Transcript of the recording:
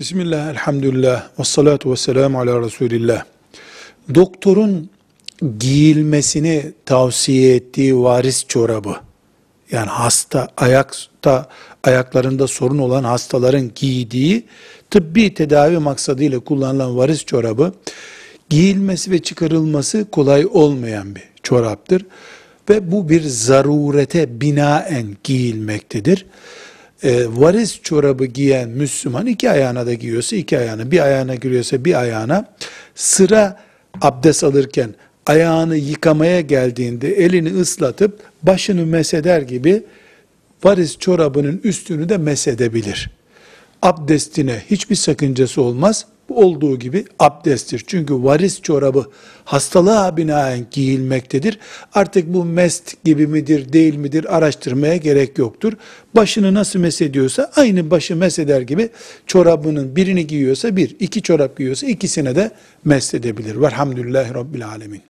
Bismillah, elhamdülillah, ve salatu ve selamu ala Resulillah. Doktorun giyilmesini tavsiye ettiği varis çorabı, yani hasta, ayakta, ayaklarında sorun olan hastaların giydiği tıbbi tedavi maksadıyla kullanılan varis çorabı, giyilmesi ve çıkarılması kolay olmayan bir çoraptır. Ve bu bir zarurete binaen giyilmektedir e, varis çorabı giyen Müslüman iki ayağına da giyiyorsa iki ayağına, bir ayağına giriyorsa bir ayağına sıra abdest alırken ayağını yıkamaya geldiğinde elini ıslatıp başını meseder gibi varis çorabının üstünü de mesedebilir. Abdestine hiçbir sakıncası olmaz. Olduğu gibi abdesttir. Çünkü varis çorabı hastalığa binaen giyilmektedir. Artık bu mest gibi midir değil midir araştırmaya gerek yoktur. Başını nasıl mesediyorsa aynı başı meseder gibi çorabının birini giyiyorsa bir, iki çorap giyiyorsa ikisine de mesedebilir. Velhamdülillahi Rabbil Alemin.